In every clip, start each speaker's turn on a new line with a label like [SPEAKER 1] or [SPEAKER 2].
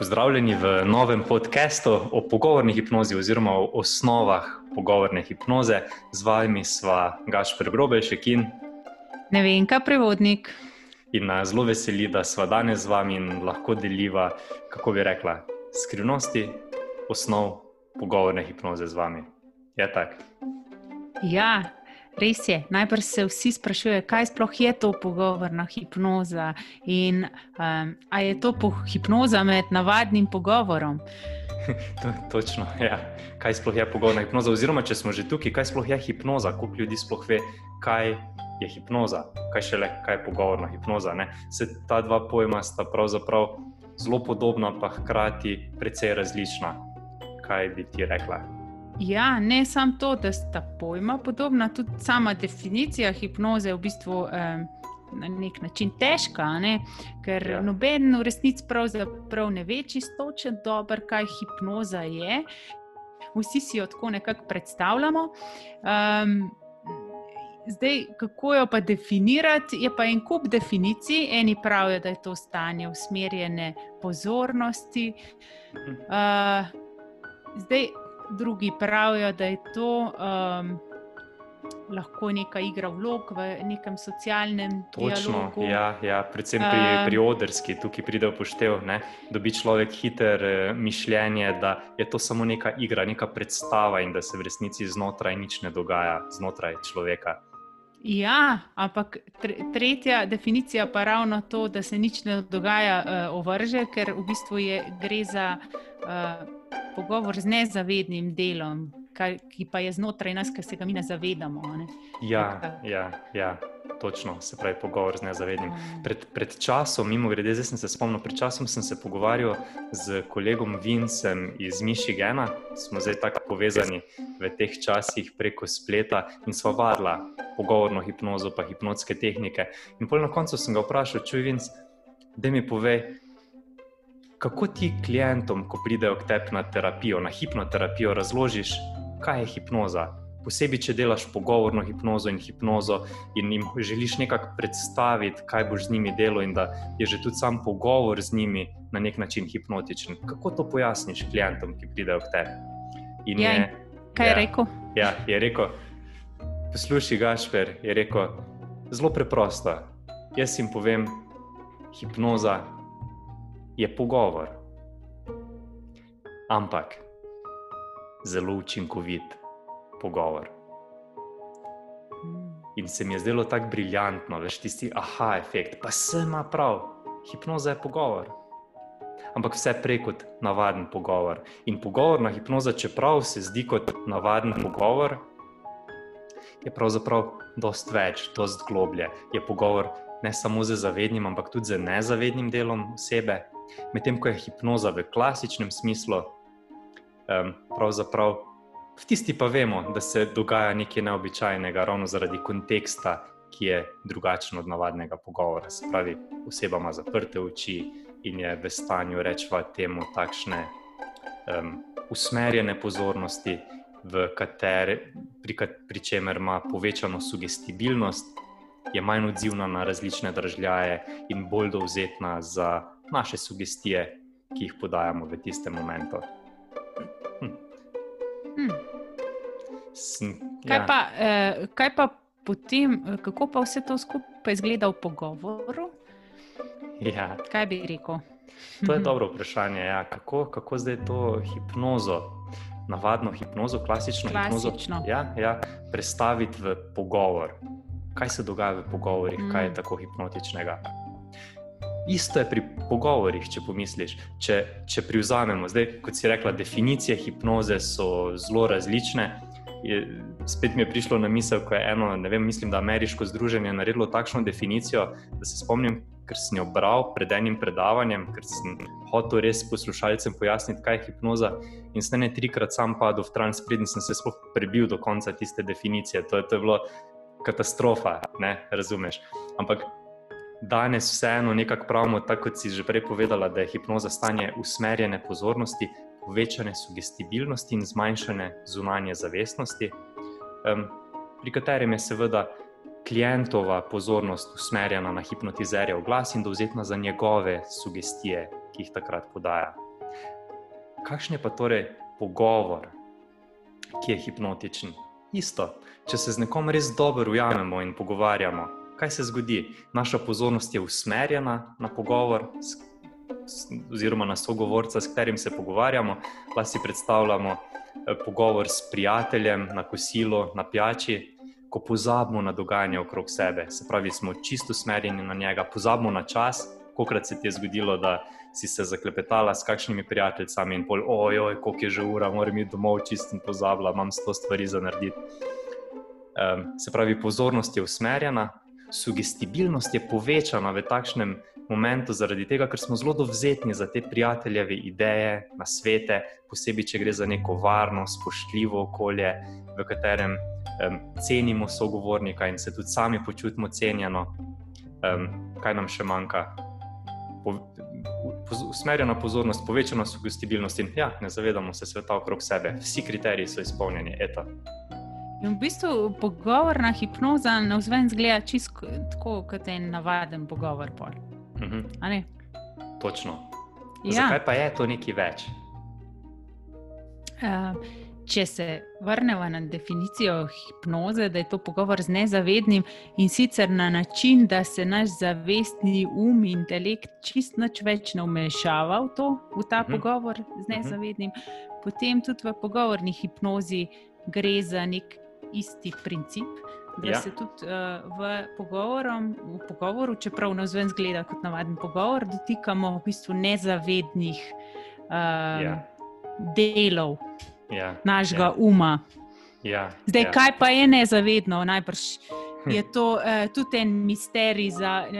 [SPEAKER 1] Pozdravljeni v novem podkastu o pogovorni hipnozi oziroma o osnovah pogovorne hipnoze. Z vami sva Gašpr Grobešek in
[SPEAKER 2] Ne vem, kaj prevodnik.
[SPEAKER 1] In nas zelo veseli, da sva danes z vami in lahko deliva, kako bi rekla, skrivnosti osnov pogovorne hipnoze z vami. Je tako?
[SPEAKER 2] Ja, res je. Najprej se vsi sprašujejo, kaj sploh je to pogovorna hipnoza in um, ali je to hipnoza med navadnim pogovorom.
[SPEAKER 1] To, točno, ja. Kaj sploh je pogovorna hipnoza? Oziroma, če smo že tukaj, kaj sploh je hipnoza? Koliko ljudi sploh ve, kaj je hipnoza, kaj šele, kaj je pogovorna hipnoza. Ne? Se ta dva pojma sta pravzaprav zelo podobna, pa hkrati precej različna. Kaj bi ti rekla?
[SPEAKER 2] Ja, ne samo to, da sta pojma podobna, tudi sama definicija hipnoze je v bistvu um, na nek način težka, ne? ker
[SPEAKER 1] Ja.
[SPEAKER 2] noben v resnici pravzaprav ne ve čisto dobro, kaj hipnoza je. Vsi si jo tako nekako predstavljamo. Um, zdaj, kako jo pa definirati, je pa en kup definicij. Eni pravijo, da je to stanje usmerjene pozornosti. Uh, zdaj, drugi pravijo, da je to um, lahko neka igra vlog v nekem socialnem
[SPEAKER 1] Točno,
[SPEAKER 2] dialogu.
[SPEAKER 1] ja, ja, predvsem pri,
[SPEAKER 2] Um,
[SPEAKER 1] pri odrski, tukaj pride v poštev, ne? dobi človek hiter eh, mišljenje, da je to samo neka igra, neka predstava in da se v resnici znotraj nič ne dogaja, znotraj človeka.
[SPEAKER 2] Ja, ampak tre, tretja definicija pa ravno to, da se nič ne dogaja, uh, ovrže, ker v bistvu je, gre za uh, pogovor z nezavednim delom, kaj, ki pa je znotraj nas, ker se ga mi ne zavedamo. Ne?
[SPEAKER 1] Ja,
[SPEAKER 2] Tako.
[SPEAKER 1] ja, ja, točno, se pravi pogovor z nezavednim.
[SPEAKER 2] Um,
[SPEAKER 1] Pred, pred časom, mimo grede, zdaj sem se spomnil, pred časom sem se pogovarjal z kolegom Vincem iz Michigana, smo zdaj tako povezani v teh časih preko spleta in sva vadila pogovorno hipnozo, pa hipnotske tehnike. In pol na koncu sem ga vprašal, čuj Vinc, da mi povej, kako ti klientom, ko pridejo k tebi na terapijo, na hipnoterapijo, razložiš, kaj je hipnoza. Posebej, če delaš pogovorno hipnozo in hipnozo, in jim želiš nekako predstaviti, kaj boš z njimi delal, in da je že tudi sam pogovor z njimi na nek način hipnotičen. Kako to pojasniš klientom, ki pridejo k tebi? In
[SPEAKER 2] Ja, in kaj je
[SPEAKER 1] ja.
[SPEAKER 2] rekel?
[SPEAKER 1] Ja, je rekel, poslušaj, Gašper, je rekel, zelo preprosto. Jaz jim povem, hipnoza je pogovor, ampak zelo učinkovit pogovor. In se mi je zdelo tako briljantno, veš, tisti aha efekt, pa se ima prav, hipnoza je pogovor. Ampak vse prej kot navaden pogovor. In pogovorna hipnoza, čeprav se zdi kot navaden pogovor, je pravzaprav dost več, dost globlje. Je pogovor ne samo z zavednim, ampak tudi z nezavednim delom osebe. Medtem ko je hipnoza v klasičnem smislu, um, pravzaprav v tisti pa vemo, da se dogaja nekaj neobičajnega, ravno zaradi konteksta, ki je drugačen od navadnega pogovora. Se pravi, oseba ima zaprte oči in je v stanju, rečemo, temu takšne um, usmerjene pozornosti, v katere, pri, pri čemer ima povečano sugestibilnost, je manj odzivna na različne držljaje in bolj dovzetna za naše sugestije, ki jih podajamo v tistem momentu.
[SPEAKER 2] Hm.
[SPEAKER 1] Sem,
[SPEAKER 2] Kaj,
[SPEAKER 1] ja.
[SPEAKER 2] pa, eh, kaj pa potem, eh, kako pa vse to skupaj izgleda v pogovoru?
[SPEAKER 1] Ja,
[SPEAKER 2] Kaj bi rekel?
[SPEAKER 1] to je dobro vprašanje. Ja. Kako, kako zdaj to hipnozo, navadno hipnozo, klasično,
[SPEAKER 2] Klasično.
[SPEAKER 1] hipnozo, ja, ja, prestaviti v pogovor? Kaj se dogaja v pogovorih, mm. kaj je
[SPEAKER 2] Mm.
[SPEAKER 1] tako hipnotičnega? Isto je pri pogovorih, če pomisliš. Če, če privzamemo, zdaj, kot si rekla, definicije hipnoze so zelo različne. Je, spet mi je prišlo na misel, ko je eno, ne vem, mislim, da ameriško združenje naredilo takšno definicijo, da se spomnim, ker sem jo bral pred enim predavanjem, ker sem hotel res poslušalcem pojasniti, kaj je hipnoza. In sem ne trikrat sam padel v trans, preden sem se sploh prebil do konca tiste definicije. To je, to je bilo katastrofa, ne razumeš. Ampak danes vseeno nekako pravimo, tako kot si že prej povedala, da je hipnoza stanje usmerjene pozornosti, povečane sugestibilnosti in zmanjšane zunanje zavestnosti, um, pri katerem je seveda klientova pozornost usmerjena na hipnotizerja v glas in dovzetna za njegove sugestije, ki jih takrat podaja. kakšen je pa torej pogovor, ki je hipnotičen? Isto, če se z nekom res dobro ujamemo in pogovarjamo, kaj se zgodi? Naša pozornost je usmerjena na pogovor, oziroma na sogovorca, s katerim se pogovarjamo. Pa si predstavljamo eh, pogovor s prijateljem na kosilu, na pijači, ko pozabimo na dogajanje okrog sebe, se pravi, smo čisto usmerjeni na njega, pozabimo na čas. Kokrat se ti je zgodilo, da si se zaklepetala s kakšnimi prijateljicami in pol, ojoj, koliko je že ura, moram iti domov, čisto pozabila, imam sto stvari za narediti. Um, se pravi, pozornost je usmerjena, sugestibilnost je povečana v takšnem momentu, zaradi tega, ker smo zelo dovzetni za te prijateljeve ideje, na svete, posebej, če gre za neko varno, spoštljivo okolje, v katerem um, cenimo sogovornika in se tudi sami počutimo cenjeno. Um, kaj nam še manjka? Po, usmerjena pozornost, povečana sugestibilnost in ja, ne zavedamo se sveta okrog sebe, vsi kriteriji so izpolnjeni. Eto.
[SPEAKER 2] In v bistvu pogovorna hipnoza na vzven zgleda čisto tako, kot je navaden pogovor. Uh
[SPEAKER 1] mhm. -huh. Točno. Ja. Zakaj pa je to nekaj več?
[SPEAKER 2] Uh, če se vrnemo na definicijo hipnoze, da je to pogovor z nezavednim in sicer na način, da se naš zavestni um in intelekt čist nič več ne umešava v, to, v ta uh mhm. -huh. pogovor z mhm. nezavednim, uh -huh. potem tudi v pogovorni hipnozi gre za nek isti princip. Da ja. se tudi uh, v, pogovorom, v pogovoru, čeprav na zven zgleda kot navaden pogovor, dotikamo v bistvu nezavednih uh, ja. delov ja. našega ja. uma.
[SPEAKER 1] Ja.
[SPEAKER 2] Zdaj,
[SPEAKER 1] ja.
[SPEAKER 2] kaj pa je nezavedno? Najbrž je to uh, tudi en misterij za uh,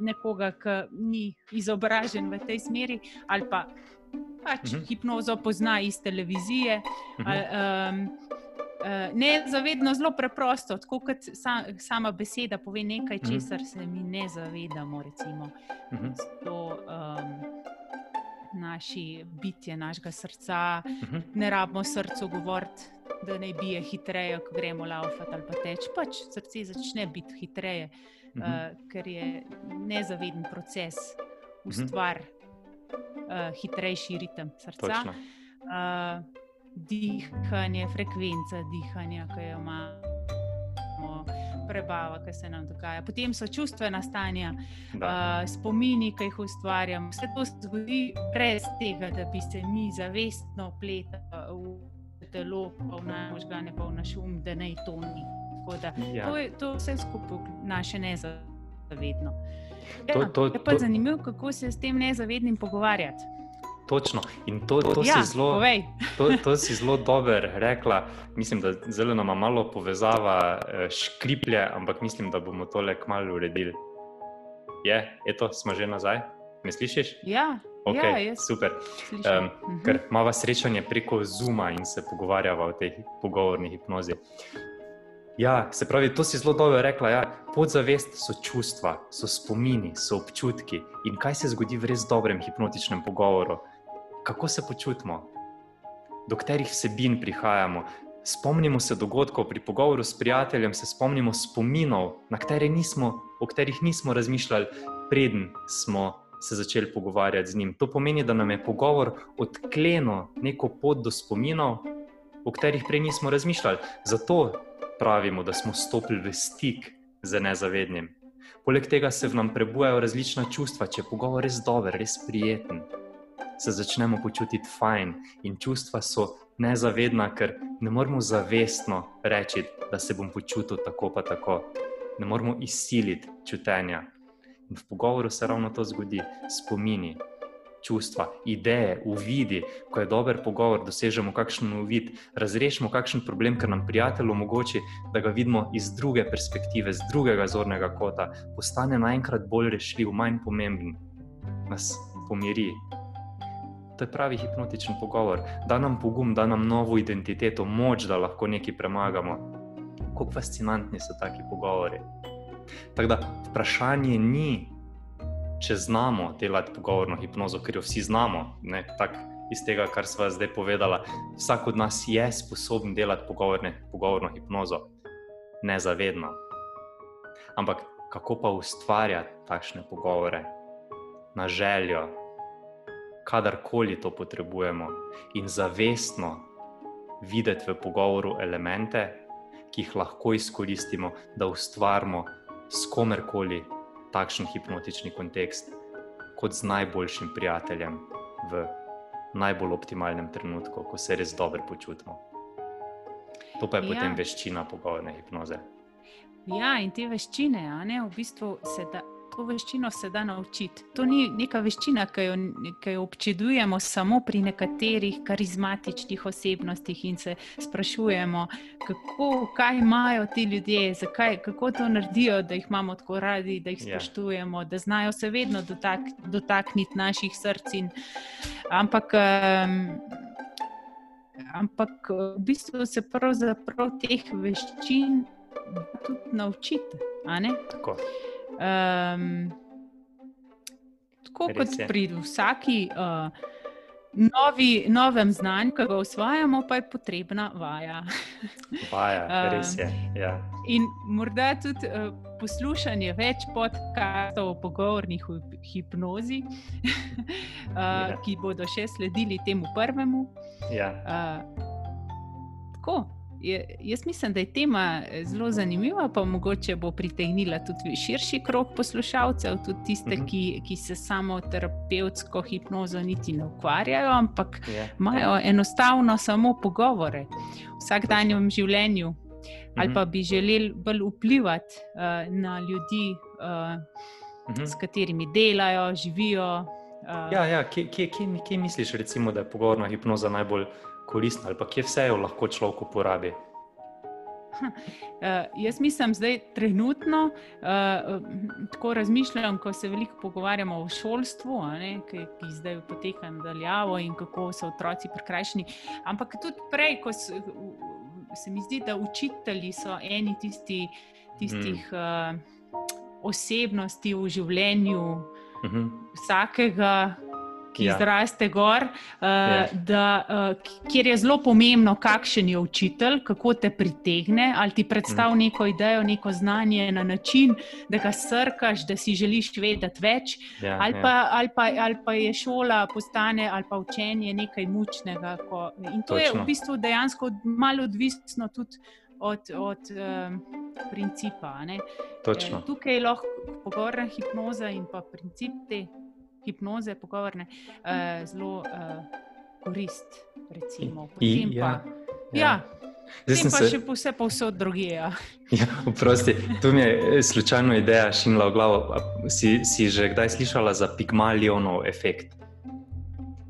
[SPEAKER 2] nekoga, ki ni izobražen v tej smeri ali pa pač uh mhm. -huh. hipnozo pozna iz televizije. Uh -huh. ali, um, Uh, ne, zavedno zelo preprosto, tako kot sa, sama beseda pove nekaj, mhm. česar se mi ne zavedamo. Recimo, uh -huh. to um, naše bitje, našega srca, uh mhm. -huh. ne rabimo srcu govoriti, da ne bije hitreje, ko gremo laufati ali pa teč. Pač srce začne biti hitreje, uh -huh. uh, ker je nezaveden proces ustvar uh, hitrejši ritem srca dihanje, frekvenca dihanja, ki jo imamo, prebava, ki se nam dogaja. Potem so čustvena stanja, uh, spomini, ki jih ustvarjamo. Vse to se zgodi brez tega, da bi se mi zavestno pletali v telo, pa v naš možgane, pa v naš um, da naj to ni. Da, ja. to, je, to vse skupaj naše nezavedno. Ja, to, to, je pa to... zanimivo, kako se s tem nezavednim pogovarjati.
[SPEAKER 1] Točno. In to, to, ja, si zelo, to, to si zelo dobro rekla. Mislim, da zelo nama malo povezava eh, škriplje, ampak mislim, da bomo tole kmalo uredili. Je, eto, smo že nazaj. Me slišiš?
[SPEAKER 2] Ja,
[SPEAKER 1] okay, ja super. Um, ker imamo srečanje preko Zuma in se pogovarjava o tej pogovorni hipnozi. Ja, se pravi, to si zelo dobro rekla. Ja. Podzavest so čustva, so spomini, so občutki. In kaj se zgodi v res dobrem hipnotičnem pogovoru? Kako se počutimo, do katerih vsebin prihajamo. Spomnimo se dogodkov pri pogovoru s prijateljem, se spomnimo spominov, na katere nismo, o katerih nismo razmišljali, preden smo se začeli pogovarjati z njim. To pomeni, da nam je pogovor odklenil neko pot do spominov, o katerih prej nismo razmišljali. Zato pravimo, da smo stopili v stik z nezavednim. Poleg tega se v nam prebujajo različna čustva, če je pogovor res dober, res prijeten se začnemo počutiti fajn in čustva so nezavedna, ker ne moramo zavestno reči, da se bom počutil tako pa tako. Ne moramo izsiliti čutenja. In v pogovoru se ravno to zgodi, spomini, čustva, ideje, uvidi. Ko je dober pogovor, dosežemo kakšen uvid, razrešimo kakšen problem, ker nam prijatelj omogoči, da ga vidimo iz druge perspektive, z drugega zornega kota, postane naenkrat bolj rešljiv, manj pomemben, nas pomiri, to je pravi hipnotičen pogovor, da nam pogum, da nam novo identiteto, moč, da lahko nekaj premagamo. Kako fascinantni so taki pogovori. Tako da vprašanje ni, če znamo delati pogovorno hipnozo, ker jo vsi znamo. Ne, iz tega, kar smo zdaj povedali, vsak od nas je sposoben delati pogovorno hipnozo, nezavedno. Ampak kako pa ustvarjati takšne pogovore na željo, kadarkoli to potrebujemo, in zavestno videti v pogovoru elemente, ki jih lahko izkoristimo, da ustvarimo s komerkoli takšen hipnotični kontekst, kot z najboljšim prijateljem v najbolj optimalnem trenutku, ko se res dobro počutimo. To pa je ja. potem veščina pogovorne hipnoze.
[SPEAKER 2] Ja, in te veščine, ne, v bistvu se da to veščino se da naučiti. To ni neka veščina, ki jo, ki jo občudujemo samo pri nekaterih karizmatičnih osebnostih in se sprašujemo, kako, kaj imajo ti ljudje, zakaj, kako to naredijo, da jih imamo tako radi, da jih ja. spoštujemo, da znajo se vedno dotak, dotakniti naših src. In, ampak. Um, Ampak v bistvu se pravzaprav teh veščin tudi naučiti.
[SPEAKER 1] Tako.
[SPEAKER 2] Um, tako Res kot je. pri vsaki uh, novi, novem znanju, ki ga usvajamo, pa je potrebna vaja.
[SPEAKER 1] Vaja, res je. Ja.
[SPEAKER 2] In morda tudi uh, poslušanje več podkastov o pogovornih hipnozi, uh, ja. ki bodo še sledili temu prvemu.
[SPEAKER 1] Ja.
[SPEAKER 2] Uh, tako. Jaz mislim, da je tema eh, zelo zanimiva, pa mogoče bo pritegnila tudi širši krok poslušalcev, tudi tiste, uh mhm. -huh. ki, ki se samo terapevtsko hipnozo niti ne ukvarjajo, ampak yeah. Imajo enostavno samo pogovore v vsakdanjem življenju. Ali pa mhm. bi želeli bolj vplivati uh, na ljudi, uh, uh -huh. s katerimi delajo, živijo.
[SPEAKER 1] Uh. Ja, ja. Kje, kje, kje, kje misliš, recimo, da je pogovorna hipnoza najbolj koristna, ali pa kje vse jo lahko človek uporabi?
[SPEAKER 2] Uh, jaz mislim, da je trenutno uh, tako razmišljam, ko se veliko pogovarjamo o šolstvu, ne, ki, ki zdaj poteka nadaljavo in kako so otroci prikrajšani. Ampak tudi prej, ko se, se mi zdi, da učitelji so eni tisti, tistih hmm. uh, osebnosti v življenju uh mhm. -huh. vsakega ki ja. zraste gor, uh, ja. da, uh, kjer je zelo pomembno, kakšen je učitelj, kako te pritegne, ali ti predstavlja mm. neko idejo, neko znanje na način, da ga srkaš, da si želiš vedeti več, ja, ali, ja. pa, ali, pa, ali pa je šola postane ali pa učenje nekaj mučnega. Ko, in to Točno. je v bistvu dejansko malo odvisno tudi. Od, od um, principa. E, tukaj je lahko pogovorna hipnoza in pa princip te hipnoze, pogovorne, uh, zelo uh, korist. Recimo, I, ja, pa, ja. ja. Zdaj pa se... še vse povsod druge. Ja.
[SPEAKER 1] Ja, prosti, tu mi je slučajno ideja šinila v glavo. Si, si že kdaj slišala za Pigmalionov efekt?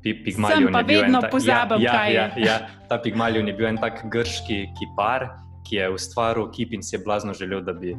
[SPEAKER 2] Pigmalion Sem pa vedno ta... pozabil, ja, kaj
[SPEAKER 1] ja, je. Ja, ja, ta Pigmalion je bil en tak grški kipar, ki je ustvaril kip in si je blazno želel, da bi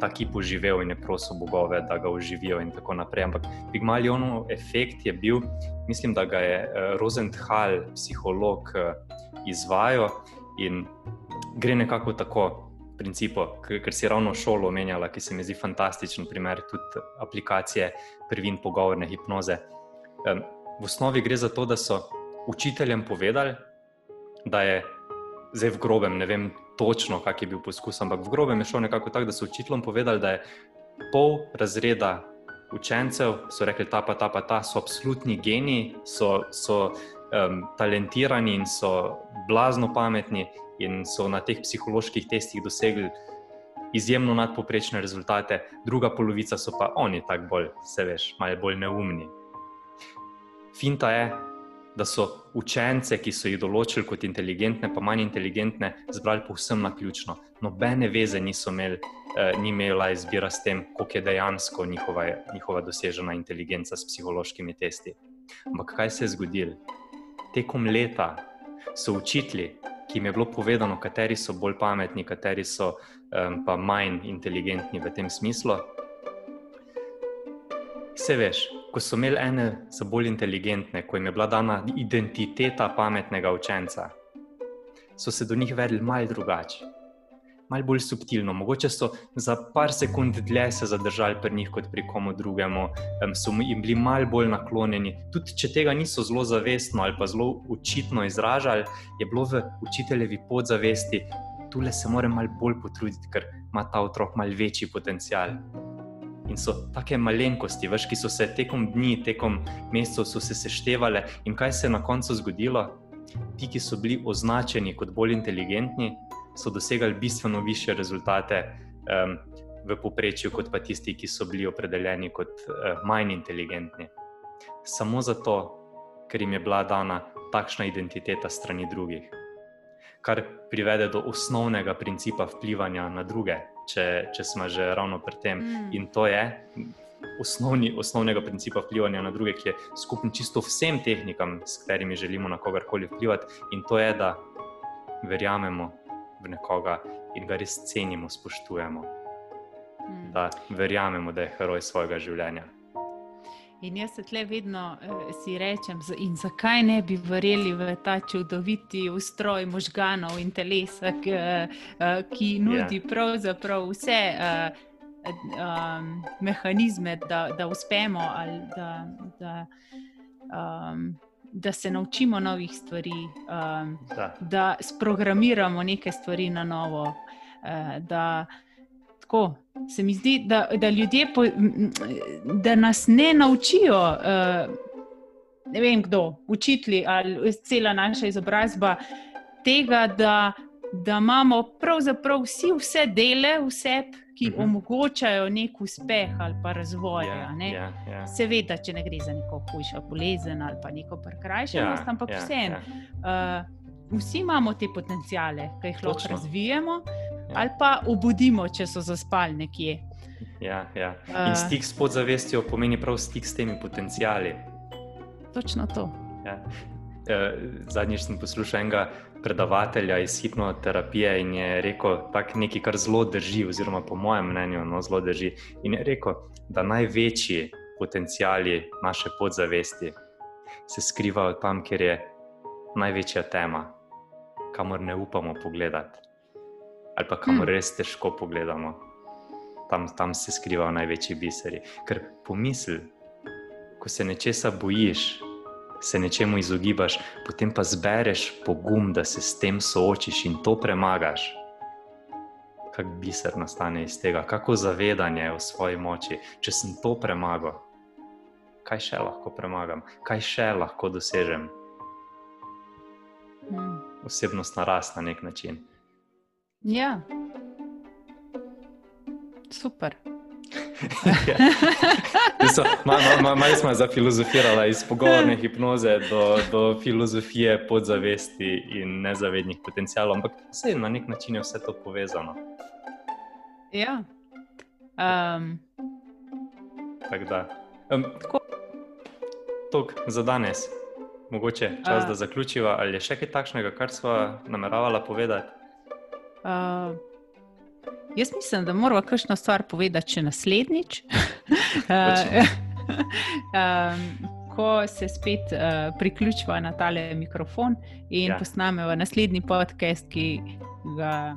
[SPEAKER 1] ta kip uživel in je prosil bogove, da ga uživijo in tako naprej. Ampak Pigmalionov efekt je bil, mislim, da ga je uh, Rosenthal, psiholog, uh, izvajal in gre nekako tako. Principu, ker si ravno šolo omenjala, ki se mi zdi fantastičen primer, tudi aplikacije prvin pogovorne hipnoze. V osnovi gre za to, da so učiteljem povedali, da je zdaj v grobem, ne vem točno, kak je bil poskus, ampak v grobem je šlo nekako tako, da so učiteljem povedali, da je pol razreda učencev, so rekli, ta pa ta pa ta, so absolutni geniji, so, so um, talentirani in so blazno pametni in so na teh psiholoških testih dosegli. Izjemno nadpoprečne rezultate, druga polovica so pa oni, tako bolj, se veš, malo bolj neumni. Finta je, da so učence, ki so jih določili kot inteligentne, pa manj inteligentne, zbrali povsem na ključno. Nobene veze niso imeli, eh, ni imela izbira s tem, koliko je dejansko njihova, njihova dosežena inteligenca s psihološkimi testi. Ampak kaj se je zgodilo? Tekom leta so učitelji, ki jim je bilo povedano, kateri so bolj pametni, kateri so um, pa manj inteligentni v tem smislu. Vse veš, ko so imeli ene za bolj inteligentne, ko jim je bila dana identiteta pametnega učenca, so se do njih vedeli malo drugače, malo bolj subtilno. Mogoče so za par sekund dlje se zadržali pri njih kot pri komu drugemu, so jim bili malo bolj naklonjeni. Tudi če tega niso zelo zavestno ali pa zelo očitno izražali, je bilo v učiteljevi podzavesti, tu le se moram malo bolj potruditi, ker ima ta otrok malo večji potencial. In so take malenkosti, veš, ki so se tekom dni, tekom mesecev se seštevale. In kaj se je na koncu zgodilo? Ti, ki so bili označeni kot bolj inteligentni, so dosegali bistveno više rezultate um, v povprečju, kot pa tisti, ki so bili opredeljeni kot uh, manj inteligentni. Samo zato, ker jim je bila dana takšna identiteta strani drugih, kar privede do osnovnega principa vplivanja na druge, če, če smo že ravno pri tem. Mm. In to je osnovni, osnovnega principa vplivanja na druge, ki je skupen čisto vsem tehnikam, s katerimi želimo na kogarkoli vplivati, in to je, da verjamemo v nekoga in ga res cenimo, spoštujemo. Mm. Da verjamemo, da je heroj svojega življenja.
[SPEAKER 2] In jaz se tle vedno uh, si rečem, in zakaj ne bi verjeli v ta čudoviti ustroj možganov in telesa, ki, uh, ki nudi yeah. pravzaprav vse uh, um, mehanizme, da, da uspemo ali da, da, um, da se naučimo novih stvari, um, da. da sprogramiramo neke stvari na novo. Uh, da, tako, se mi zdi, da, da ljudje, po, da nas ne naučijo, uh, ne vem kdo, učitelji ali cela naša izobrazba tega, da, da imamo pravzaprav vsi vse dele, vse. Ki uh mhm. -huh. omogočajo nek uspeh ali pa razvoj. Yeah, ja, yeah, yeah. Ja. Seveda, če ne gre za neko hujšo bolezen ali pa neko prekrajšanost, yeah, ampak yeah, vseeno. Yeah. Uh, vsi imamo te potencijale, ki jih lahko razvijemo, ja. Ali pa obudimo, če so zaspali nekje.
[SPEAKER 1] Ja, ja. In uh, stik s podzavestjo pomeni prav stik s temi potencijali.
[SPEAKER 2] Točno to.
[SPEAKER 1] Ja. Uh, zadnjič sem poslušal enega predavatelja iz hipnoterapije in je rekel, da nekaj, kar zelo drži, oziroma po mojem mnenju, no, zelo drži. In je rekel, da največji potencijali naše podzavesti se skrivajo tam, kjer je največja tema, kamor ne upamo pogledati ali pa kamor hmm. res težko pogledamo. Tam, tam se skrivajo največji biseri. Ker pomisli, ko se nečesa bojiš, se nečemu izogibaš, potem pa zbereš pogum, da se s tem soočiš in to premagaš. Kak biser nastane iz tega, kako zavedanje o svoji moči. Če sem to premagal, kaj še lahko premagam, kaj še lahko dosežem? Hmm. Osebnost narast na nek način.
[SPEAKER 2] Ja, super.
[SPEAKER 1] Malo ma, ma, smo zafilozofirali iz pogovorne hipnoze do, do filozofije podzavesti in nezavednih potencijalov, ampak vse na nek način je vse to povezano.
[SPEAKER 2] Ja. Um.
[SPEAKER 1] Tako da. Um, Tok za danes, mogoče čas, uh. da zaključiva, ali je še kaj takšnega, kar smo nameravali povedati. Uh,
[SPEAKER 2] jaz mislim, da moramo kakšno stvar povedati še naslednjič. uh, um, ko se spet uh, priključiva na tale mikrofon in ja. posnamemo naslednji podcast, ki ga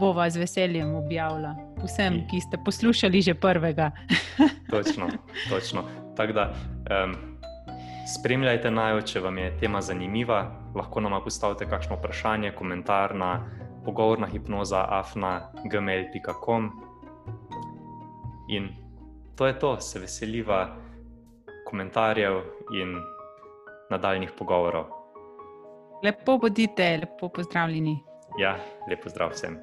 [SPEAKER 2] bova z veseljem objavila. Vsem, ki ste poslušali že prvega.
[SPEAKER 1] točno, točno. Tako da. Um, Spremljajte naj, če vam je tema zanimiva. Lahko nam postavite kakšno vprašanje, komentar na pogovorna hipnoza afna.gmail.com. In to je to, se veseliva komentarjev in nadaljnih pogovorov.
[SPEAKER 2] Lepo bodite, lepo pozdravljeni.
[SPEAKER 1] Ja, lepo zdrav vsem.